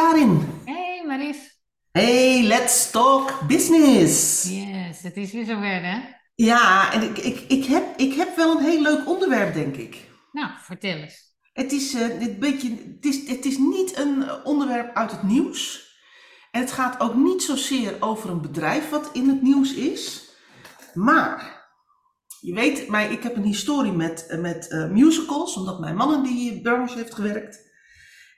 Karin. Hey Maries. Hey, let's talk business. Yes, het is weer zover hè? Ja, en ik, ik, ik, heb, ik heb wel een heel leuk onderwerp, denk ik. Nou, vertel eens. Het is, eh, dit beetje, het is, het is niet een onderwerp uit het nieuws. En het gaat ook niet zozeer over een bedrijf wat in het nieuws is. Maar, je weet, mij, ik heb een historie met, eh, met eh, musicals, omdat mijn man in die branche heeft gewerkt.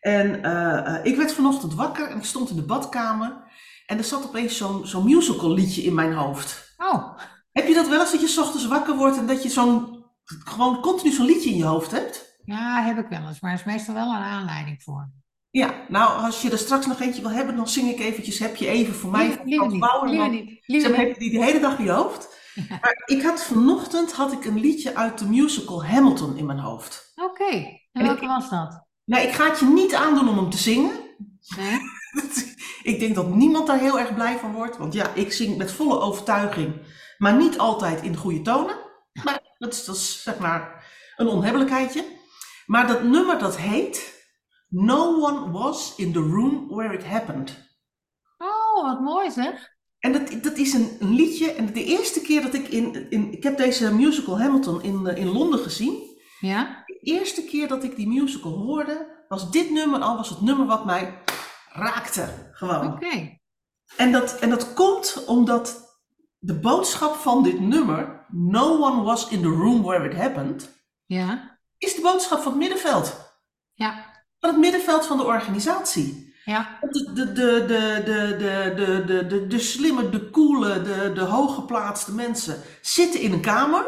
En eh, eh, ik werd vanochtend wakker en ik stond in de badkamer. En er zat opeens zo'n zo'n musical liedje in mijn hoofd. Oh, Heb je dat wel eens dat je 's ochtends wakker wordt en dat je zo'n, gewoon continu zo'n liedje in je hoofd hebt? ja, heb ik wel eens, maar er is meestal wel een aanleiding voor. Ja, nou, als je er straks nog eentje wil hebben, dan zing ik eventjes Heb je even voor mij van Frans niet, heb je die de hele dag in je hoofd. Ja. Maar ik had vanochtend had ik een liedje uit de musical Hamilton in mijn hoofd. Oké, en En welke was dat? Nou, ik ga het je niet aandoen om hem te zingen. Nee? Ik denk dat niemand daar heel erg blij van wordt. Want ja, ik zing met volle overtuiging, maar niet altijd in de goede tonen. Maar dat is, dat is zeg maar een onhebbelijkheidje. Maar dat nummer dat heet No One Was in the Room Where It Happened. Oh, wat mooi zeg. En dat, dat is een, een liedje. En de eerste keer dat ik in, in. Ik heb deze musical Hamilton in, eh, in Londen gezien. Ja? De eerste keer dat ik die musical hoorde, was dit nummer al was het nummer wat mij raakte. Gewoon. Oké. En dat, en dat komt omdat de boodschap van dit nummer, No one was in the room where it happened, Ja? is de boodschap van het middenveld. Ja? Van het middenveld van de organisatie. Ja? De, de, de, de, de, de, de, de, de, de slimme, de coole, de, de hooggeplaatste mensen zitten in een kamer.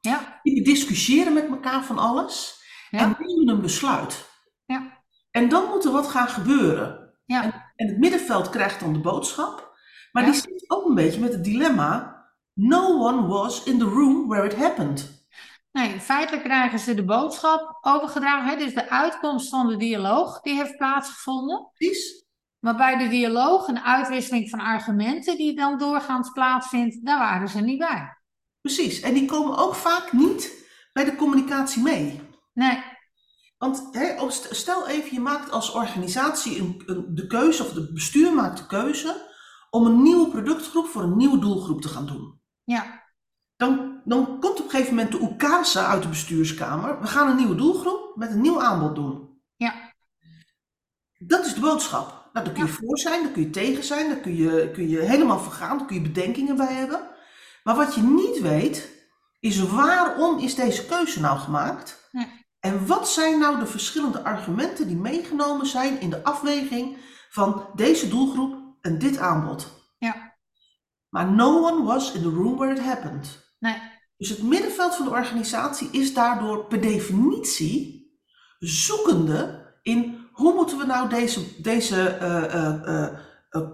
Ja? Die discussiëren met elkaar van alles. En Ja? nemen een besluit. Ja? En dan moet er wat gaan gebeuren. Ja? En, en het middenveld krijgt dan de boodschap. Maar die zit ook een beetje met het dilemma. No one was in the room where it happened. Nee, feitelijk krijgen ze de boodschap overgedragen. Hè? Dus de uitkomst van de dialoog, die heeft plaatsgevonden. Precies. Maar bij de dialoog en uitwisseling van argumenten die dan doorgaans plaatsvindt, daar waren ze niet bij. Precies. En die komen ook vaak niet bij de communicatie mee. Nee, Want hè, stel even, je maakt als organisatie een, een- de keuze, of het bestuur maakt de keuze, om een nieuwe productgroep voor een nieuwe doelgroep te gaan doen. ja, Dan, dan komt op een gegeven moment de oekase uit de bestuurskamer. We gaan een nieuwe doelgroep met een nieuw aanbod doen. ja, Dat is de boodschap. Nou, daar kun je ja, voor zijn, daar kun je tegen zijn, daar kun je, kun je helemaal vergaan, daar kun je bedenkingen bij hebben. Maar wat je niet weet, is waarom is deze keuze nou gemaakt? nee, En wat zijn nou de verschillende argumenten die meegenomen zijn in de afweging van deze doelgroep en dit aanbod? ja, Maar no one was in the room where it happened. nee, Dus het middenveld van de organisatie is daardoor per definitie zoekende in hoe moeten we nou deze, deze eh,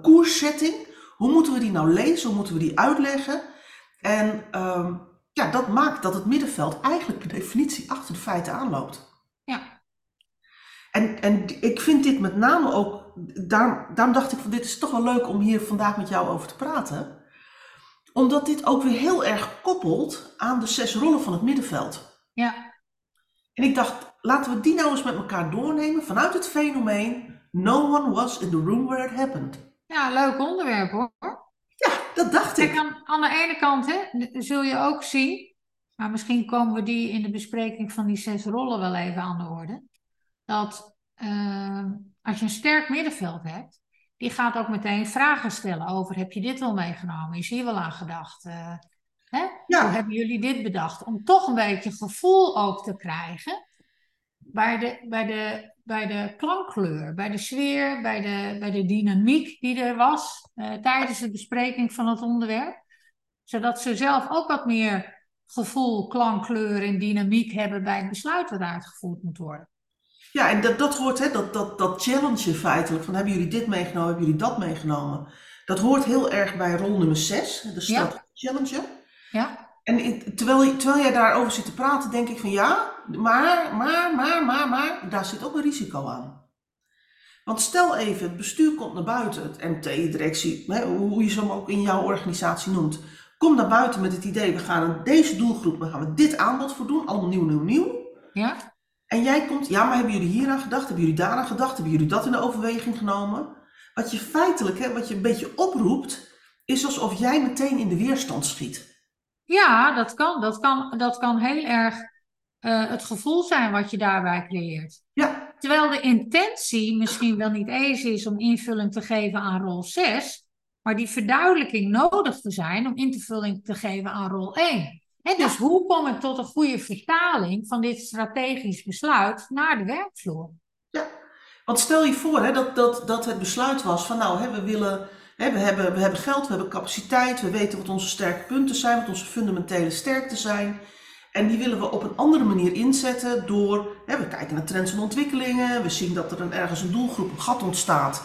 koerszetting, hoe moeten we die nou lezen, hoe moeten we die uitleggen? En ehm, ja, dat maakt dat het middenveld eigenlijk per definitie achter de feiten aanloopt. ja, En, en ik vind dit met name ook, daarom, daarom dacht ik van dit is toch wel leuk om hier vandaag met jou over te praten. Omdat dit ook weer heel erg koppelt aan de zes rollen van het middenveld. ja, En ik dacht, laten we die nou eens met elkaar doornemen vanuit het fenomeen No one was in the room where it happened. ja, leuk onderwerp hoor. Dat dacht Kijk, ik. aan, aan de ene kant hè, zul je ook zien, maar misschien komen we die in de bespreking van die zes rollen wel even aan de orde, dat eh, als je een sterk middenveld hebt, die gaat ook meteen vragen stellen over, heb je dit wel meegenomen? Is hier wel aan gedacht? Eh, hè? Hoe hebben jullie dit bedacht? Om toch een beetje gevoel ook te krijgen bij de, bij de, bij de klankkleur, bij de sfeer, bij de, bij de dynamiek die er was eh, tijdens de bespreking van het onderwerp. Zodat ze zelf ook wat meer gevoel, klankkleur en dynamiek hebben bij het besluit dat uitgevoerd moet worden. ja en dat, dat hoort, hè, dat, dat, dat challenge feitelijk, van hebben jullie dit meegenomen, hebben jullie dat meegenomen. Dat hoort heel erg bij rol nummer 6, de Ja, strategie challenger. ja, En in- terwijl, terwijl jij daarover zit te praten, denk ik van ja, maar, maar, maar, maar, maar, daar zit ook een risico aan. Want stel even, het bestuur komt naar buiten, het MT, directie, hè, hoe je ze hem ook in jouw organisatie noemt, komt naar buiten met het idee, we gaan aan deze doelgroep, we gaan we dit aanbod voor doen, allemaal nieuw, nieuw, nieuw. ja, En jij komt, ja, maar hebben jullie hier aan gedacht? Hebben jullie daar aan gedacht? Hebben jullie dat in de overweging genomen? Wat je feitelijk, hè, wat je een beetje oproept, is alsof jij meteen in de weerstand schiet. Ja, dat kan. Dat kan, dat kan heel erg uh, het gevoel zijn wat je daarbij creëert. Ja. Terwijl de intentie misschien wel niet eens is om invulling te geven aan rol 6, maar die verduidelijking nodig te zijn om invulling te geven aan rol 1. En dus hoe kom ik tot een goede vertaling van dit strategisch besluit naar de werkvloer? Ja, want stel je voor hè, dat, dat, dat het besluit was van nou, hè, we willen, hè, we, hebben, we hebben geld, we hebben capaciteit, we weten wat onze sterke punten zijn, wat onze fundamentele sterkte zijn. En die willen we op een andere manier inzetten door, hè, we kijken naar trends en ontwikkelingen, we zien dat er een, ergens een doelgroep, een gat ontstaat,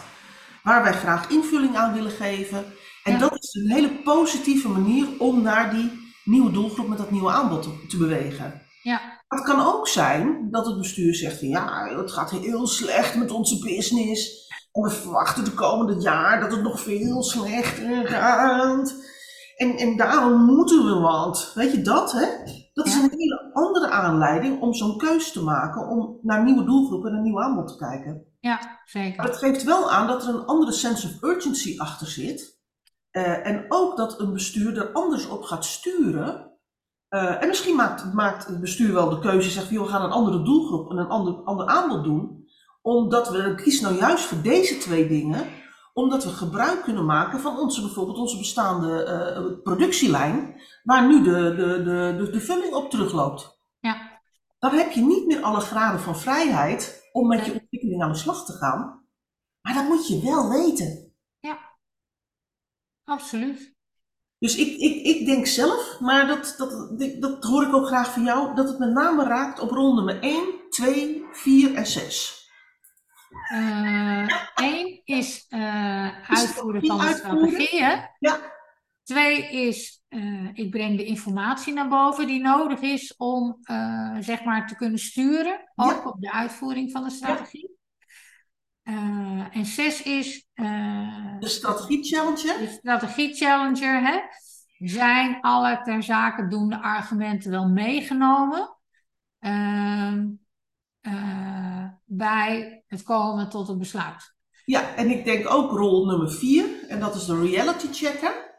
waar wij graag invulling aan willen geven. En dat is een hele positieve manier om naar die nieuwe doelgroep met dat nieuwe aanbod te, te bewegen. Ja. Het kan ook zijn dat het bestuur zegt ja, het gaat heel slecht met onze business. En we verwachten de komende jaar dat het nog veel slechter gaat. En, en daarom moeten we wat. Weet je dat, hè? Dat is Ja. een hele andere aanleiding om zo'n keuze te maken om naar nieuwe doelgroepen en een nieuw aanbod te kijken. Ja, Maar zeker. het geeft wel aan dat er een andere sense of urgency achter zit. Eh, en ook dat een bestuur er anders op gaat sturen. Eh, en misschien maakt, maakt het bestuur wel de keuze, zegt joh, we gaan een andere doelgroep en een ander, ander aanbod doen. Omdat we kiezen nou juist voor deze twee dingen, omdat we gebruik kunnen maken van onze, bijvoorbeeld onze bestaande eh, productielijn, waar nu de, de, de, de, de vulling op terugloopt. Ja. Dan heb je niet meer alle graden van vrijheid om met je ontwikkeling aan de slag te gaan. Maar dat moet je wel weten. Absoluut. Dus ik, ik, ik denk zelf, maar dat, dat, dat hoor ik ook graag van jou, dat het met name raakt op rol nummer 1, 2, 4 en 6. Eén is eh, uitvoeren van de uitvoeren? strategie. Hè? Ja. Twee is, eh, ik breng de informatie naar boven die nodig is om eh, zeg maar te kunnen sturen, ook op de uitvoering van de strategie. En zes is De strategie challenger. de strategie challenger. Hè? Zijn alle ter zake doende argumenten wel meegenomen ehm, eh, bij het komen tot een besluit? Ja, en ik denk ook rol nummer 4, en dat is de reality checker.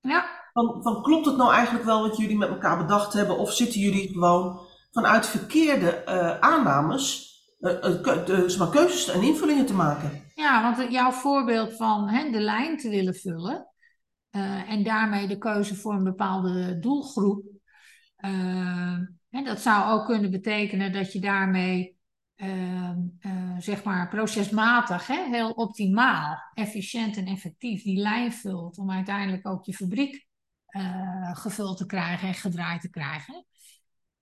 Ja, Van, van klopt het nou eigenlijk wel wat jullie met elkaar bedacht hebben, of zitten jullie gewoon vanuit verkeerde eh, aannames eh, eh, maar, keuzes en invullingen te maken? Ja, want jouw voorbeeld van hè, de lijn te willen vullen en daarmee de keuze voor een bepaalde doelgroep, eh, hè, dat zou ook kunnen betekenen dat je daarmee eh, eh, zeg maar procesmatig, hè, heel optimaal, efficiënt en effectief die lijn vult om uiteindelijk ook je fabriek eh, gevuld te krijgen en gedraaid te krijgen.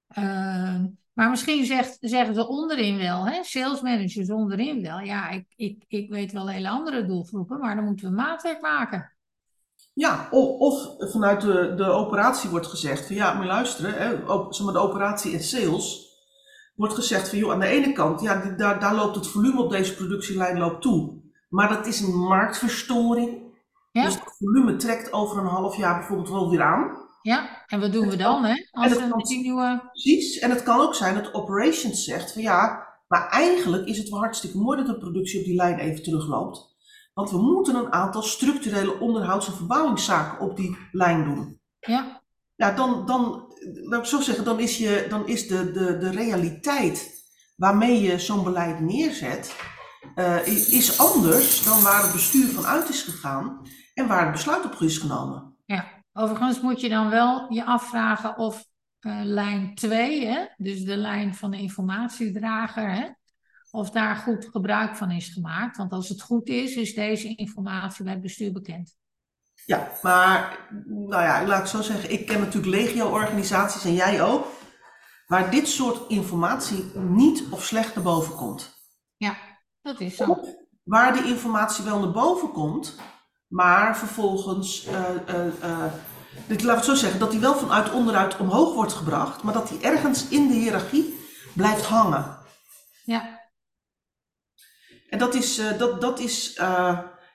Eh, maar misschien zegt, zeggen ze onderin wel, hè, sales managers onderin wel, ja, ik, ik, ik weet wel hele andere doelgroepen, maar dan moeten we maatwerk maken. Ja, of, vanuit de, de operatie wordt gezegd van ja, maar luisteren, hè, op, de operatie en sales wordt gezegd van joh, aan de ene kant, ja, daar, daar loopt het volume op deze productielijn loopt toe. Maar dat is een marktverstoring. Ja. Dus het volume trekt over een half jaar bijvoorbeeld wel weer aan. Ja, en wat doen we dan, hè? Als we kan- nieuwe... Precies. En het kan ook zijn dat operations zegt van ja, maar eigenlijk is het wel hartstikke mooi dat de productie op die lijn even terugloopt. Want we moeten een aantal structurele onderhouds- en verbouwingszaken op die lijn doen. Ja, Ja, dan, dan laat ik zo zeggen, dan is, je, dan is de, de, de realiteit waarmee je zo'n beleid neerzet, eh, is anders dan waar het bestuur van uit is gegaan en waar het besluit op is genomen. overigens moet je dan wel je afvragen of eh, lijn 2, hè, dus de lijn van de informatiedrager, hè, of daar goed gebruik van is gemaakt. Want als het goed is, is deze informatie bij het bestuur bekend. Ja, maar nou ja, laat ik zo zeggen, ik ken natuurlijk legio-organisaties en jij ook, waar dit soort informatie niet of slecht naar boven komt. Ja, dat is zo. Of waar de informatie wel naar boven komt, maar vervolgens, eh, dit, laat ik het zo zeggen, dat die wel vanuit onderuit omhoog wordt gebracht, maar dat die ergens in de hiërarchie blijft hangen. Ja, En dat is, dat, dat is,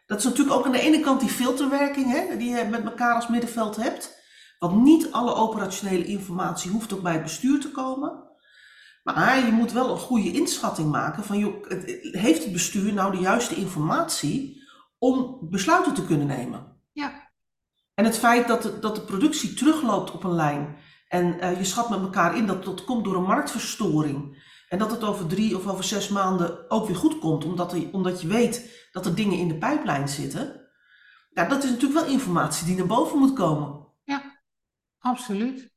dat is natuurlijk ook aan de ene kant die filterwerking hè, die je met elkaar als middenveld hebt. Want niet alle operationele informatie hoeft ook bij het bestuur te komen. Maar je moet wel een goede inschatting maken van, joh, heeft het bestuur nou de juiste informatie om besluiten te kunnen nemen? Ja. En het feit dat de, dat de productie terugloopt op een lijn en uh, je schat met elkaar in dat dat komt door een marktverstoring en dat het over drie of over zes maanden ook weer goed komt, omdat, er, omdat je weet dat er dingen in de pijplijn zitten. Ja, dat is natuurlijk wel informatie die naar boven moet komen. Ja, absoluut.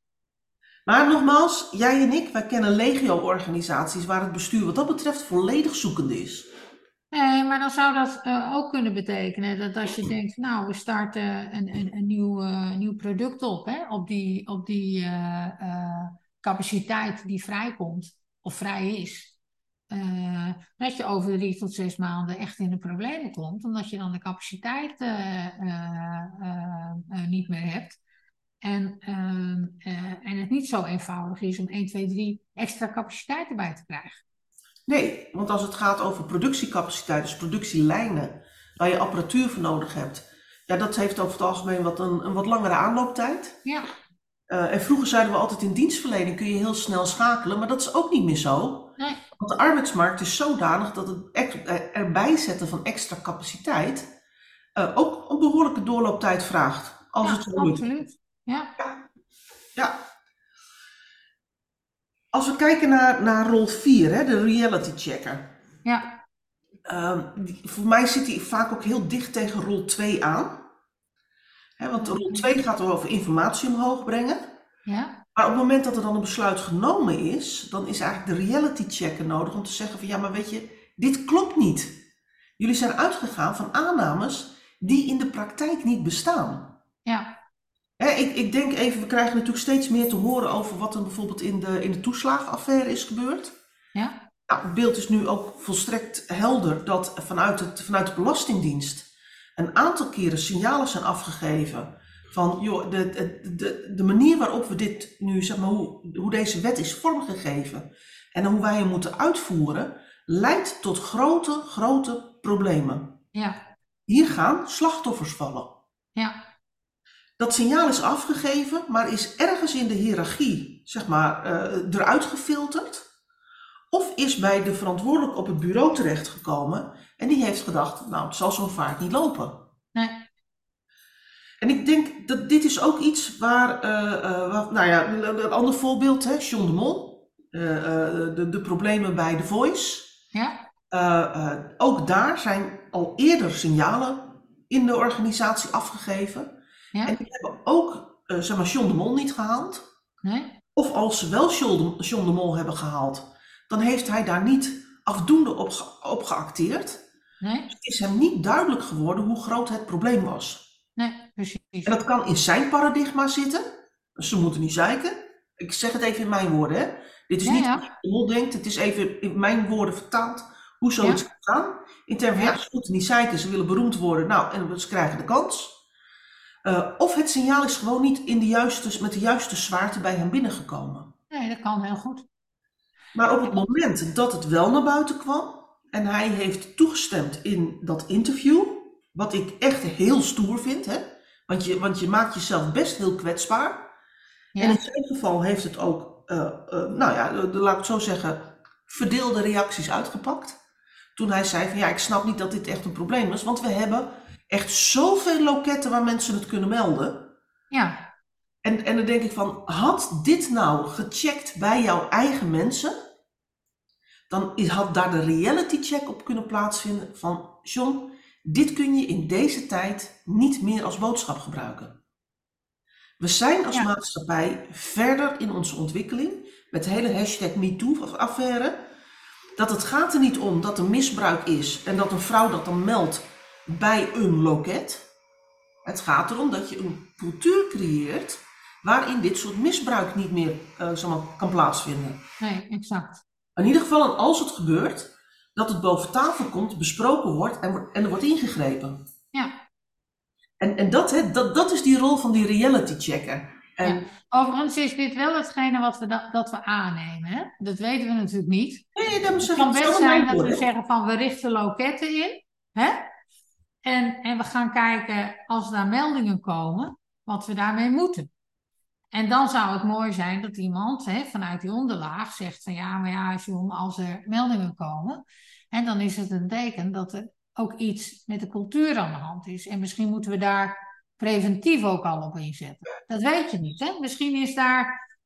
Maar nogmaals, jij en ik, wij kennen legio-organisaties waar het bestuur wat dat betreft volledig zoekende is. Nee, maar dan zou dat uh, ook kunnen betekenen dat als je denkt, nou, we starten een, een, een nieuw, uh, nieuw product op, hè, op die, op die uh, capaciteit die vrijkomt of vrij is, dat je over drie tot zes maanden echt in de problemen komt, omdat je dan de capaciteit niet meer hebt. En, en het niet zo eenvoudig is om 1, 2, 3 extra capaciteit erbij te krijgen. Nee, want als het gaat over productiecapaciteit, dus productielijnen, waar je apparatuur voor nodig hebt, ja, dat heeft over het algemeen wat een, een wat langere aanlooptijd. Ja. Uh, en vroeger zeiden we altijd in dienstverlening kun je heel snel schakelen, maar dat is ook niet meer zo. Nee. Want de arbeidsmarkt is zodanig dat het erbij zetten van extra capaciteit uh, ook een behoorlijke doorlooptijd vraagt. Als ja, het zo absoluut. Ja. ja. ja. Als we kijken naar, naar rol 4, hè, de reality checker. Ja. Um, die, voor mij zit die vaak ook heel dicht tegen rol 2 aan. Hè, want rol 2 gaat over informatie omhoog brengen. Ja. Maar op het moment dat er dan een besluit genomen is, dan is eigenlijk de reality checker nodig om te zeggen van ja, maar weet je, dit klopt niet. Jullie zijn uitgegaan van aannames die in de praktijk niet bestaan. Ja ik, ik denk even, we krijgen natuurlijk steeds meer te horen over wat er bijvoorbeeld in de, in de toeslagenaffaire is gebeurd. Ja. Nou, het beeld is nu ook volstrekt helder dat vanuit, het, vanuit de Belastingdienst een aantal keren signalen zijn afgegeven van joh, de, de, de, de manier waarop we dit nu, zeg maar, hoe, hoe deze wet is vormgegeven en hoe wij hem moeten uitvoeren, leidt tot grote, grote problemen. Ja. Hier gaan slachtoffers vallen. Ja. Dat signaal is afgegeven, maar is ergens in de hiërarchie zeg maar, uh, eruit gefilterd. Of is bij de verantwoordelijke op het bureau terechtgekomen en die heeft gedacht, nou het zal zo vaak niet lopen. Nee. En ik denk dat dit is ook iets waar, uh, waar nou ja, een ander voorbeeld, hè, John de Mol, de, de problemen bij The Voice. Ja. ook daar zijn al eerder signalen in de organisatie afgegeven. Ja. En die hebben ook, zeg maar, John de Mol niet gehaald. Nee. Of als ze wel John de, John de Mol hebben gehaald, dan heeft hij daar niet afdoende op, op geacteerd. Nee. Het is hem niet duidelijk geworden hoe groot het probleem was. Nee, precies. En dat kan in zijn paradigma zitten. Ze moeten niet zeiken. Ik zeg het even in mijn woorden. Hè. Dit is Ja, niet ja. hoe Mol denkt. Het is even in mijn woorden vertaald hoe zoiets Ja. kan gaan. In termen van, Ja. ze moeten niet zeiken. Ze willen beroemd worden. Nou, en ze krijgen de kans. Uh, of het signaal is gewoon niet in de juiste, met de juiste zwaarte bij hem binnengekomen. Nee, dat kan heel goed. Maar op het moment dat het wel naar buiten kwam en hij heeft toegestemd in dat interview, wat ik echt heel stoer vind, hè? Want, je, want je maakt jezelf best heel kwetsbaar. Ja. En in zijn geval heeft het ook, uh, uh, nou ja, de, de, laat ik het zo zeggen, verdeelde reacties uitgepakt. Toen hij zei van ja, ik snap niet dat dit echt een probleem is, want we hebben echt zoveel loketten waar mensen het kunnen melden. Ja. En, en dan denk ik van, had dit nou gecheckt bij jouw eigen mensen, dan had daar de reality check op kunnen plaatsvinden van, John, dit kun je in deze tijd niet meer als boodschap gebruiken. We zijn als Ja. maatschappij verder in onze ontwikkeling met de hele hashtag MeToo-affaire. Dat het gaat er niet om dat er misbruik is en dat een vrouw dat dan meldt bij een loket. Het gaat erom dat je een cultuur creëert waarin dit soort misbruik niet meer zeg maar, kan plaatsvinden. Nee, exact. In ieder geval, en als het gebeurt, dat het boven tafel komt, besproken wordt en, en er wordt ingegrepen. Ja. En, en dat, hè, dat, dat is die rol van die reality checker. En, Ja. Overigens is dit wel hetgene wat we, da- dat we aannemen. Hè? Dat weten we natuurlijk niet. Nee, dat Het kan best zijn dat we zeggen van we richten loketten in. Hè? En, en we gaan kijken als daar meldingen komen, wat we daarmee moeten. En dan zou het mooi zijn dat iemand hè, vanuit die onderlaag zegt van ja, maar ja, John, als er meldingen komen, en dan is het een teken dat er ook iets met de cultuur aan de hand is. En misschien moeten we daar preventief ook al op inzetten. Dat weet je niet. Hè? Misschien is daar.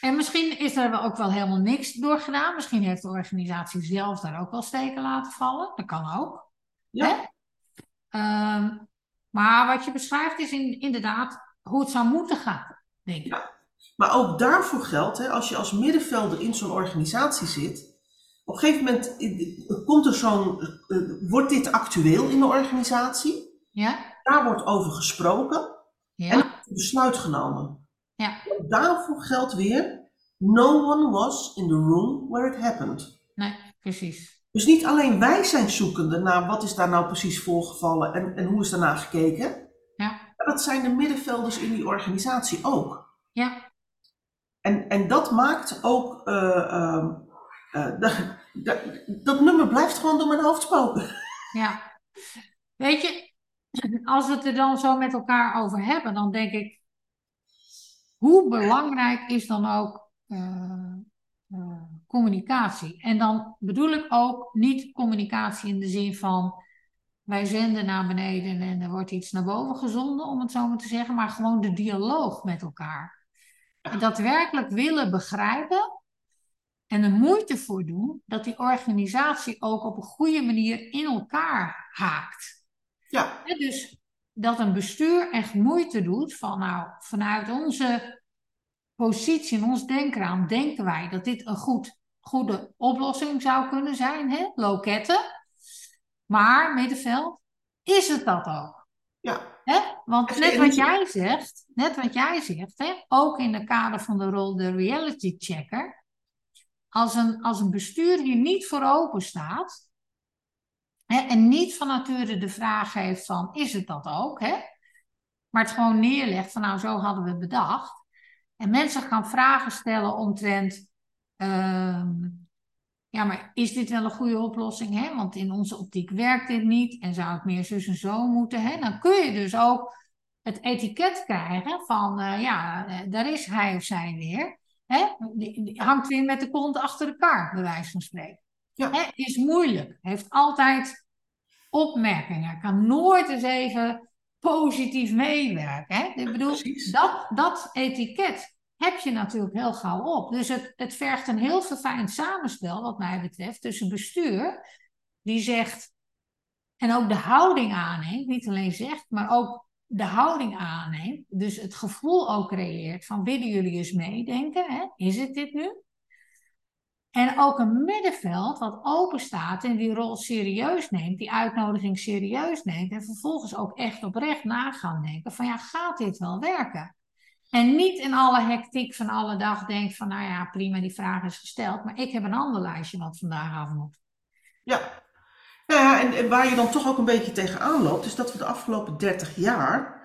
En misschien is er ook wel helemaal niks door gedaan. Misschien heeft de organisatie zelf daar ook wel steken laten vallen. Dat kan ook. Ja. Hè? Ehm, maar wat je beschrijft is in, inderdaad hoe het zou moeten gaan, denk ik. Ja. Maar ook daarvoor geldt, hè, als je als middenvelder in zo'n organisatie zit, op een gegeven moment komt er zo'n, uh, wordt dit actueel in de organisatie? Ja. Daar wordt over gesproken ja. en een besluit genomen. Ja. Daarvoor geldt weer, no one was in the room where it happened. Nee, precies. Dus niet alleen wij zijn zoekende naar wat is daar nou precies voorgevallen en, en hoe is daarna gekeken. Dat zijn de middenvelders in die organisatie ook. Ja. En, en dat maakt ook, uh, uh, dat nummer blijft gewoon door mijn hoofd spoken. Ja. Weet je, als we het er dan zo met elkaar over hebben, dan denk ik, hoe belangrijk is dan ook uh, communicatie? En dan bedoel ik ook niet communicatie in de zin van wij zenden naar beneden en er wordt iets naar boven gezonden, om het zo maar te zeggen, maar gewoon de dialoog met elkaar. En daadwerkelijk willen begrijpen en er moeite voor doen dat die organisatie ook op een goede manier in elkaar haakt. Ja. dus dat een bestuur echt moeite doet van nou, vanuit onze positie en ons denkraam denken wij dat dit een goed, goede oplossing zou kunnen zijn, hè? loketten. Maar middenveld, is het dat ook? Ja. Hè? Want net wat jij zegt, net wat jij zegt, hè? ook in de kader van de rol de reality checker, als een, als een bestuur hier niet voor open staat, en niet van nature de vraag heeft van, is het dat ook? Hè? Maar het gewoon neerlegt van, nou, zo hadden we het bedacht. En mensen gaan vragen stellen omtrent, ehm, ja, maar is dit wel een goede oplossing? Hè? Want in onze optiek werkt dit niet en zou het meer zus en zo moeten. Hè? Dan kun je dus ook het etiket krijgen van, uh, ja, eh, daar is hij of zij weer. Hè? Die, die hangt weer met de kont achter de kar, bij wijze van spreken. Ja. Hè, is moeilijk. Heeft altijd opmerkingen. Kan nooit eens even positief meewerken. Hè? Ik bedoel, dat, dat etiket heb je natuurlijk heel gauw op. Dus het, het vergt een heel verfijnd samenspel, wat mij betreft, tussen bestuur, die zegt, en ook de houding aanneemt, niet alleen zegt, maar ook de houding aanneemt. Dus het gevoel ook creëert van, willen jullie eens meedenken? Hè? Is het dit nu? En ook een middenveld wat open staat en die rol serieus neemt, die uitnodiging serieus neemt en vervolgens ook echt oprecht na gaan denken van ja, gaat dit wel werken? En niet in alle hectiek van alle dag denkt van nou ja, prima, die vraag is gesteld, maar ik heb een ander lijstje wat vandaag af moet. Ja, nou ja, en, waar je dan toch ook een beetje tegenaan loopt, is dat we de afgelopen 30 jaar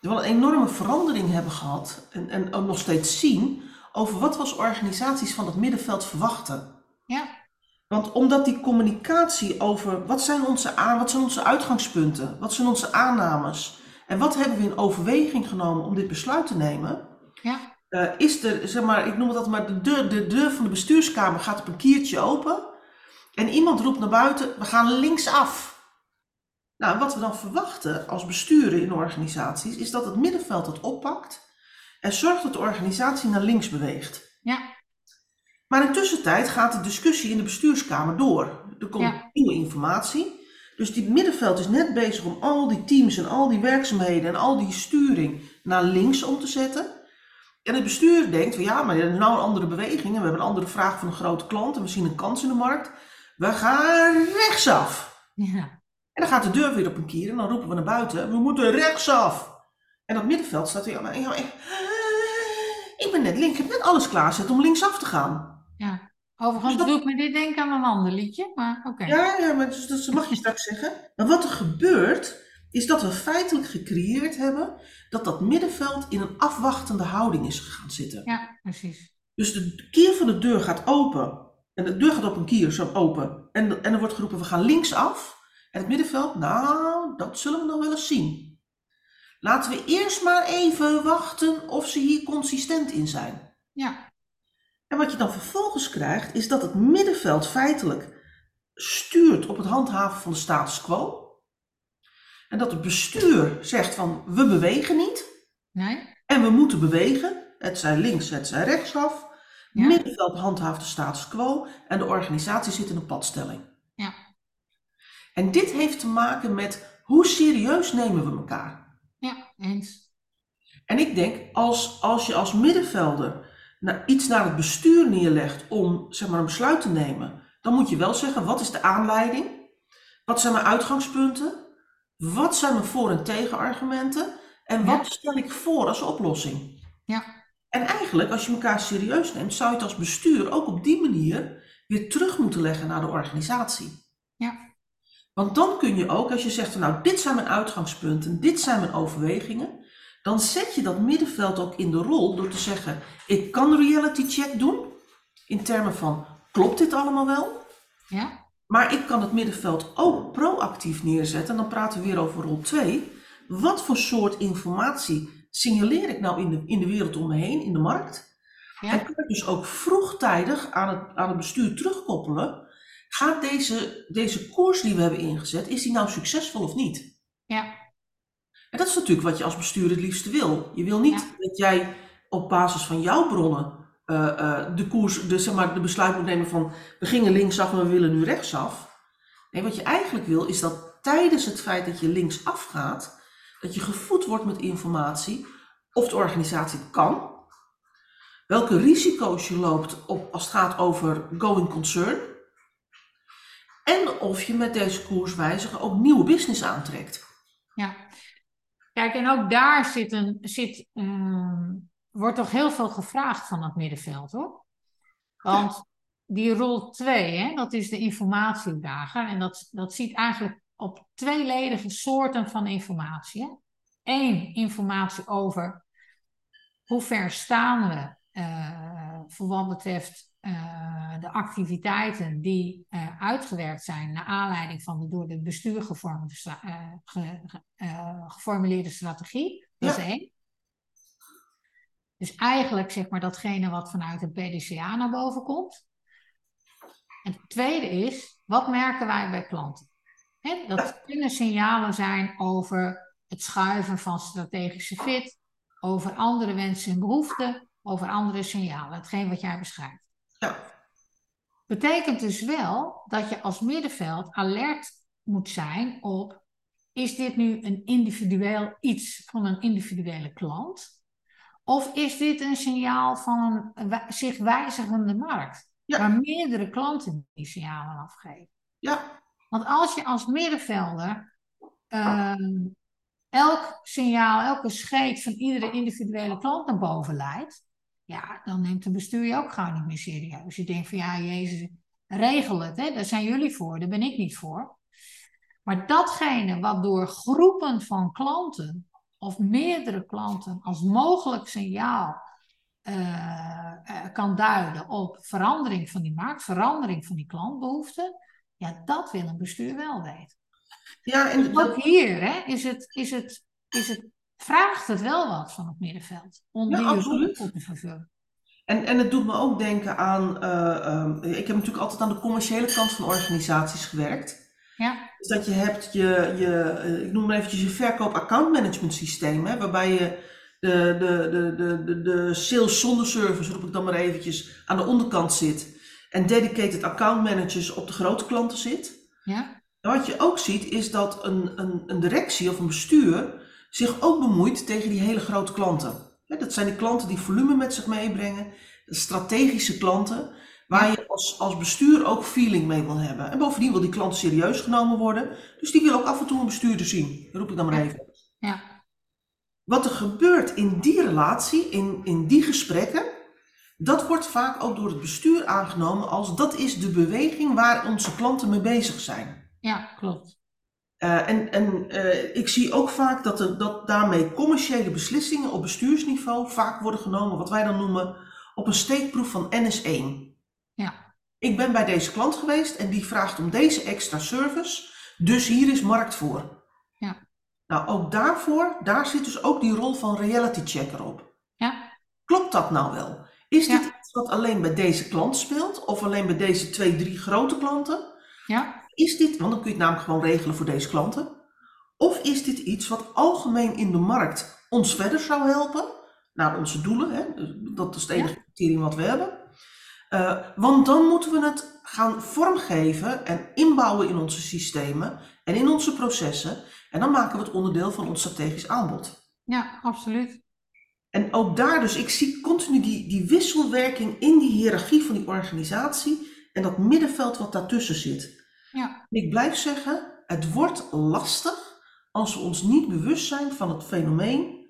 wel een enorme verandering hebben gehad en, en ook nog steeds zien over wat we als organisaties van het middenveld verwachten. Ja. Want omdat die communicatie over wat zijn onze, aan, wat zijn onze uitgangspunten, wat zijn onze aannames en wat hebben we in overweging genomen om dit besluit te nemen, ja. Uh, is er, zeg maar, ik noem het altijd maar, de deur, de deur van de bestuurskamer gaat op een kiertje open en iemand roept naar buiten, we gaan linksaf. Nou, wat we dan verwachten als besturen in organisaties, is dat het middenveld het oppakt en zorgt dat de organisatie naar links beweegt. Ja. Maar in de tussentijd gaat de discussie in de bestuurskamer door. Er komt Ja. nieuwe informatie. Dus die middenveld is net bezig om al die teams en al die werkzaamheden en al die sturing naar links om te zetten. En het bestuur denkt van ja, maar er is nou een andere beweging en we hebben een andere vraag van een grote klant en we zien een kans in de markt. We gaan rechtsaf. Ja. En dan gaat de deur weer op een kier en dan roepen we naar buiten, we moeten rechtsaf. En dat middenveld staat weer, ja, maar, ja, ik ben net link, ik heb net alles klaarzet om linksaf te gaan. ja. Overigens Dus dat- doet me dit denken aan een ander liedje, maar oké. Ja, ja, maar dus, dat mag je straks zeggen. Maar wat er gebeurt, is dat we feitelijk gecreëerd hebben dat dat middenveld in een afwachtende houding is gaan zitten. Ja, precies. Dus de kier van de deur gaat open. En de deur gaat op een kier zo open. En, en er wordt geroepen, we gaan linksaf. En het middenveld, nou, dat zullen we nog wel eens zien. Laten we eerst maar even wachten of ze hier consistent in zijn. Ja, En wat je dan vervolgens krijgt, is dat het middenveld feitelijk stuurt op het handhaven van de status quo. En dat het bestuur zegt van we bewegen niet nee? en we moeten bewegen. Het zij links, het zij rechtsaf. Ja. Middenveld handhaaft de status quo en de organisatie zit in een padstelling. Ja. En dit heeft te maken met hoe serieus nemen we elkaar. Ja, eens. En ik denk, als, als je als middenvelder iets naar het bestuur neerlegt om zeg maar, een besluit te nemen, dan moet je wel zeggen, wat is de aanleiding? Wat zijn mijn uitgangspunten? Wat zijn mijn voor- en tegenargumenten? En wat stel ik voor als oplossing? Ja, En eigenlijk, als je elkaar serieus neemt, zou je het als bestuur ook op die manier weer terug moeten leggen naar de organisatie. ja, Want dan kun je ook, als je zegt, van, nou, dit zijn mijn uitgangspunten, dit zijn mijn overwegingen, dan zet je dat middenveld ook in de rol door te zeggen, ik kan reality check doen, in termen van, klopt dit allemaal wel? ja, Maar ik kan het middenveld ook proactief neerzetten, en dan praten we weer over rol 2. Wat voor soort informatie signaleer ik nou in de, in de wereld om me heen, in de markt? En ja, kan ik dus ook vroegtijdig aan het, aan het bestuur terugkoppelen. Gaat deze, deze koers die we hebben ingezet, is die nou succesvol of niet? ja, En dat is natuurlijk wat je als bestuur het liefste wil. Je wil niet dat jij op basis van jouw bronnen eh, eh, de koers, de, zeg maar, de besluit moet nemen van we gingen linksaf en we willen nu rechtsaf. Nee, wat je eigenlijk wil is dat tijdens het feit dat je linksaf gaat, dat je gevoed wordt met informatie of de organisatie het kan, welke risico's je loopt op, als het gaat over going concern, en of je met deze koerswijziging ook nieuwe business aantrekt. ja. Kijk, en ook daar zit een, zit, ehm, wordt toch heel veel gevraagd van het middenveld, hoor. Want die rol 2, hè, dat is de informatiedrager. En dat, dat ziet eigenlijk op tweeledige soorten van informatie. Eén, informatie over hoe ver staan we eh, voor wat betreft eh, de activiteiten die eh, uitgewerkt zijn naar aanleiding van de door het bestuur gevormde eh, ge- ge- geformuleerde strategie. Dat Ja. is één. Dus eigenlijk zeg maar datgene wat vanuit het PDCA naar boven komt. En het tweede is, wat merken wij bij klanten? Dat kunnen signalen zijn over het schuiven van strategische fit, over andere wensen en behoeften, over andere signalen, hetgeen wat jij beschrijft. Ja, Betekent dus wel dat je als middenveld alert moet zijn op, is dit nu een individueel iets van een individuele klant? Of is dit een signaal van een zich wijzigende markt? Ja. Waar meerdere klanten die signalen afgeven. ja, Want als je als middenvelder ehm, elk signaal, elke scheet van iedere individuele klant naar boven leidt, ja, dan neemt de bestuur je ook gauw niet meer serieus. Je denkt van ja, Jezus, regel het, hè? daar zijn jullie voor, daar ben ik niet voor. Maar datgene wat door groepen van klanten of meerdere klanten als mogelijk signaal eh, eh, kan duiden op verandering van die markt, verandering van die klantbehoeften, ja, dat wil een bestuur wel weten. ja en dat, Ook hier hè, is het, is het, is het, vraagt het wel wat van het middenveld om Ja, die absoluut. te vervullen. En, en het doet me ook denken aan, eh, ehm, ik heb natuurlijk altijd aan de commerciële kant van organisaties gewerkt. Ja, Dus dat je hebt je, je eh, ik noem maar eventjes je verkoop account management systeem, hè, waarbij je de, de, de, de, de, de sales zonder service, roep ik dan maar eventjes, aan de onderkant zit. En dedicated account managers op de grote klanten zit. ja, En wat je ook ziet is dat een, een, een directie of een bestuur zich ook bemoeit tegen die hele grote klanten. Dat zijn die klanten die volume met zich meebrengen, de strategische klanten, waar je als, als bestuur ook feeling mee wil hebben. En bovendien wil die klant serieus genomen worden, dus die wil ook af en toe een bestuurder zien, roep ik dan maar even. ja, Wat er gebeurt in die relatie, in, in die gesprekken, dat wordt vaak ook door het bestuur aangenomen als dat is de beweging waar onze klanten mee bezig zijn. ja, klopt. Eh, en en eh, ik zie ook vaak dat, er, dat daarmee commerciële beslissingen op bestuursniveau vaak worden genomen, wat wij dan noemen, op een steekproef van NS1. Ja, Ik ben bij deze klant geweest en die vraagt om deze extra service, dus hier is markt voor. Ja. Nou, ook daarvoor, daar zit dus ook die rol van reality checker op. Ja. Klopt dat nou wel? Is Ja. dit iets wat alleen bij deze klant speelt? Of alleen bij deze twee, drie grote klanten? Ja. Is dit, want dan kun je het namelijk gewoon regelen voor deze klanten. Of is dit iets wat algemeen in de markt ons verder zou helpen? Naar onze doelen, hè? Dus dat is het enige criterium wat we hebben. Eh, want dan moeten we het gaan vormgeven en inbouwen in onze systemen en in onze processen. En dan maken we het onderdeel van ons strategisch aanbod. Ja, absoluut. En ook daar dus, ik zie continu die, die wisselwerking in die hiërarchie van die organisatie en dat middenveld wat daartussen zit. Ja. En ik blijf zeggen, het wordt lastig als we ons niet bewust zijn van het fenomeen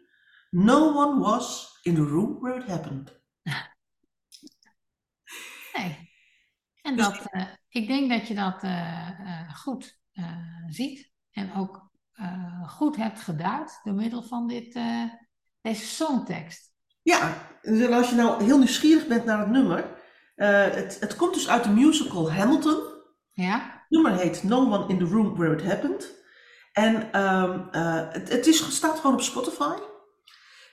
No one was in the room where it happened. Nee. En Dus- dat, eh, ik denk dat je dat eh, eh, goed ziet en ook goed hebt geduid door middel van dit, deze songtekst. Ja, dus als je nou heel nieuwsgierig bent naar het nummer, het, het komt dus uit de musical Hamilton. Ja? Nummer heet No One in the Room Where It Happened. En ehm, eh, het, het is, staat gewoon op Spotify.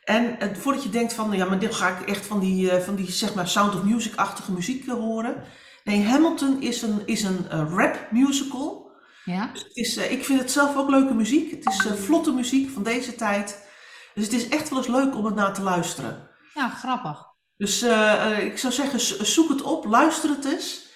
En eh, voordat je denkt van, ja, maar dit ga ik echt van die, eh, van die zeg maar Sound of Music-achtige muziek horen. Nee, Hamilton is een, is een rap musical. Ja? Het is, ik vind het zelf ook leuke muziek. Het is vlotte muziek van deze tijd. Dus het is echt wel eens leuk om het naar te luisteren. Ja, grappig. Dus ik zou zeggen, zo- zoek het op, luister het eens.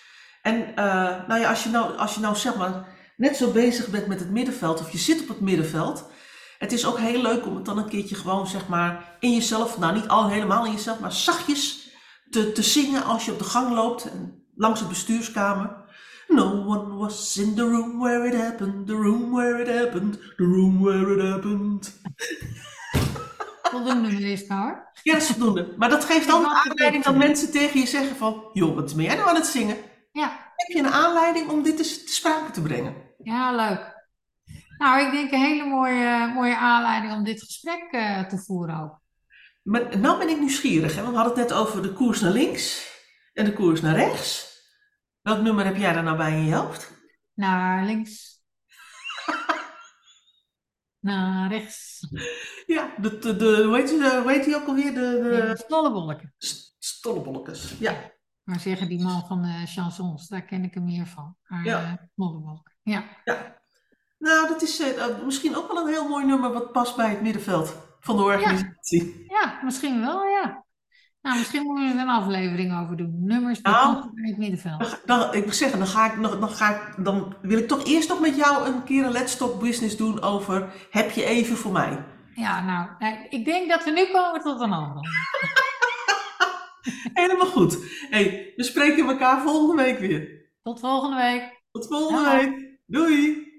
En eh, nou ja, als je nou, als je nou zeg maar net zo bezig bent met het middenveld, of je zit op het middenveld, het is ook heel leuk om het dan een keertje gewoon zeg maar in jezelf, nou niet al helemaal in jezelf, maar zachtjes te, te zingen als je op de gang loopt en langs het bestuurskamer. No one was in the room where it happened, the room where it happened, the room where it happened. Voldoende hoor. Ja, dat is voldoende. Maar dat geeft dan de aanleiding dat mensen tegen je zeggen van... joh, wat ben jij nou aan het zingen? Ja, Heb je een aanleiding om dit eens te sprake te brengen? ja, leuk. Nou, ik denk een hele mooie, mooie aanleiding om dit gesprek eh, te voeren ook. Maar nou ben ik nieuwsgierig. Hè? Want we hadden het net over de koers naar links en de koers naar rechts. Welk nummer heb jij daar nou bij in je hoofd? Naar links. Naar rechts. Ja, de, de, de, hoe, heet die, hoe heet die ook alweer? De, de Stollebolken. st- stollebolletjes. Ja. Maar zeggen die man van de chansons, daar ken ik hem meer van. Maar Ja. eh, Stollebolken. Ja. Nou, dat is eh, eh, misschien ook wel een heel mooi nummer wat past bij het middenveld van de organisatie. ja, misschien wel, ja. Nou, misschien moeten we er een aflevering over doen. Nummers die Nou. bij het middenveld. Dan, dan, ik moet zeggen, dan, ga ik nog, dan, ga ik, dan wil ik toch eerst nog met jou een keer een Let's Talk Business doen over heb je even voor mij? Ja, nou, eh, ik denk dat we nu komen tot een ander. Helemaal goed. Hey, we spreken elkaar volgende week weer. Tot volgende week. Tot volgende week. Doei!